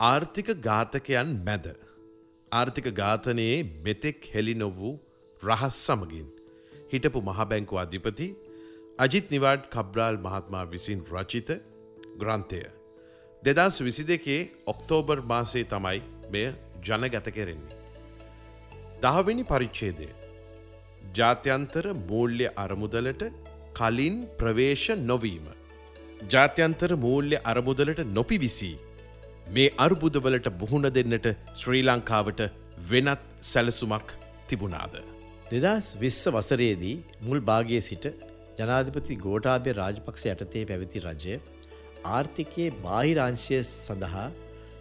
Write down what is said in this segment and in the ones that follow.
ආර්ථික ඝාතකයන් මැද. ආර්ථික ඝාතනයේ මෙතෙක් හෙළි නො වූ රහස් සමගින්. හිටපු මහබැංකු අධිපති අජිත් නිවාඩ් කබ්රාල් මහත්මා විසින් රචිත ග්‍රන්ථය. දෙදස් විසි දෙකේ ඔක්තෝබර් මාසේ තමයි මෙය ජනගත කෙරෙන්නේ. දහවෙනි පරිච්චේදය. ජාත්‍යන්තර මූල්‍ය අරමුදලට කලින් ප්‍රවේශ නොවීම. ජාත්‍යන්තර මූල්‍ය අරමුදලට නොපිවිසී මේ අර්බුදවලට මුහුණ දෙන්නට ශ්‍රී ලංකාවට වෙනත් සැලසුමක් තිබුණාද. දෙදස් විස්ස වසරේදී මුල් භාගයේ සිට ජනාධිපති ගෝටාභය රාජපක්ෂ යටතේ පැවිති රජය ආර්ථිකයේ බාහිරංශය සඳහා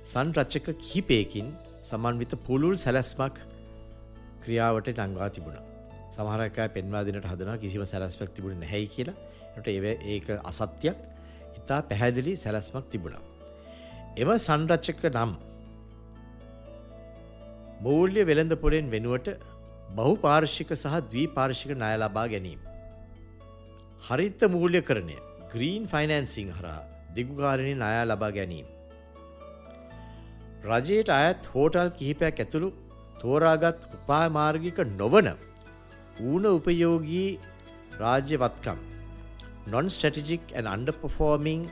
සංරච්චක කිහිපයකින් සමන්විත පුළුල් සැලැස්මක් ක්‍රියාවට නංවා තිබුණ. සමහරකා පෙන්වාදිනට හදනා කිසිම සැලස්මක් තිබුණ නැහැයි කියලා ට ඒ ඒක අසත්‍යයක් ඉතා පැහැදිලි සැලස්මක් තිබුණා. එම සංරච්චක නම් මූල්‍ය වෙළඳ පොරෙන් වෙනුවට බහු පාර්ශික සහ ද්වී පාර්ශික ණය ලබා ගැනීම. හරිත්ත මූල්‍ය කරණය ග්‍රීන් ෆයිනන්සිං හරා දිගුකාලනි ණය ලබා ගැනීම. රජයට අයත් හෝටල් කිහිපයක් ඇතුළු තෝරාගත් උපාමාර්ගික නොවන ඌන උපයෝගී රාජ්‍යවත්කම් non strategic and underperforming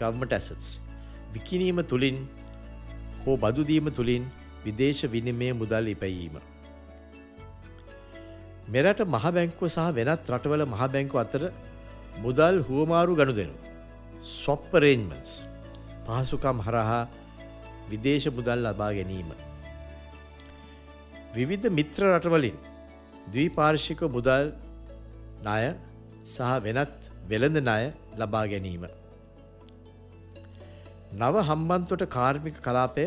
government assets විකිනීම තුළින් හෝ බදුදීම තුළින් විදේශ විනිමය මුදල් ඉපැයීම. මෙරට මහබැංකුව සහ වෙනත් රටවල මහබැංකු අතර මුදල් හුවමාරු ගණු දෙනු. ස්වප්පරේන්මන්ස් පහසුකම් හරහා විදේශ මුදල් ලබා ගැනීම. විවිධ මිත්‍ර රටවලින් ද්වීපාර්ශික මුදල් ණය සහ වෙනත් වෙළඳ ණය ලබා ගැනීම. නව හම්බන්තොට කාර්මික කලාපය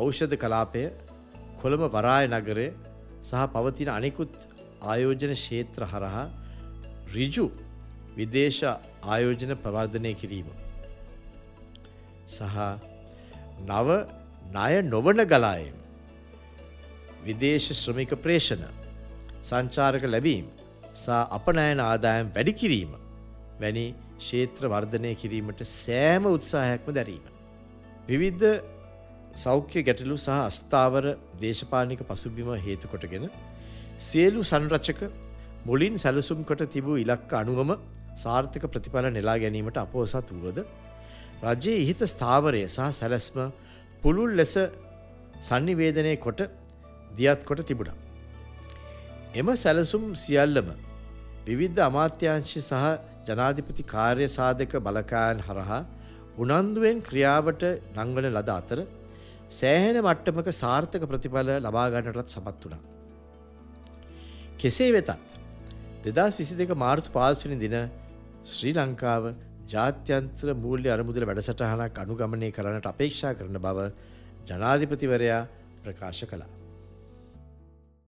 ඖෂධ කලාපය කොළඹ වරාය නගරය සහ පවතින අනෙකුත් ආයෝජන ක්ෂේත්‍ර හරහා රිජු විදේශ ආයෝජන ප්‍රවර්ධනය කිරීම. සහ නව ණය නොවන ගලායම් විදේශ ශ්‍රමික ප්‍රේෂණ සංචාරක ලැබීම් සහ අපනයන ආදායම් වැඩි කිරීම වැනි ක්ෂේත්‍ර වර්ධනය කිරීමට සෑම උත්සාහයක්ම දැරීම. විවිද්ධ සෞඛ්‍ය ගැටලු සහ අස්ථාවර දේශපාලික පසුබිම හේතුකොටගෙන සියලු සංරච්චක මුලින් සැලසුම් කොට තිබූ ඉලක්ක අනුවම සාර්ථක ප්‍රතිඵල නෙලා ගැනීමට අපෝසත් වුවද රජයේ ඉහිත ස්ථාවරය සහ සැලැස්ම පුළුල් ලෙස සන්නිවේදනය කොට දියත් කොට තිබුණා. එම සැලසුම් සියල්ලම විවිද්ධ අමාත්‍යංශ සහ ජනාධිපති කාර්ය සාධක බලකායන් හරහා උනන්දුවෙන් ක්‍රියාවට නංවන ලද අතර සෑහෙන මට්ටමක සාර්ථක ප්‍රතිඵල ලබාගන්නටත් සමත් වුණා. කෙසේ වෙතත් දෙදස් විසි දෙක මාර්තු පාස්වනි දින ශ්‍රී ලංකාව ජාත්‍යන්ත්‍ර මූල්‍ය අරමුදල වැඩසටහනක් අනුගමනය කරන්නට අපේක්ෂා කරන බව ජනාධිපතිවරයා ප්‍රකාශ කළා.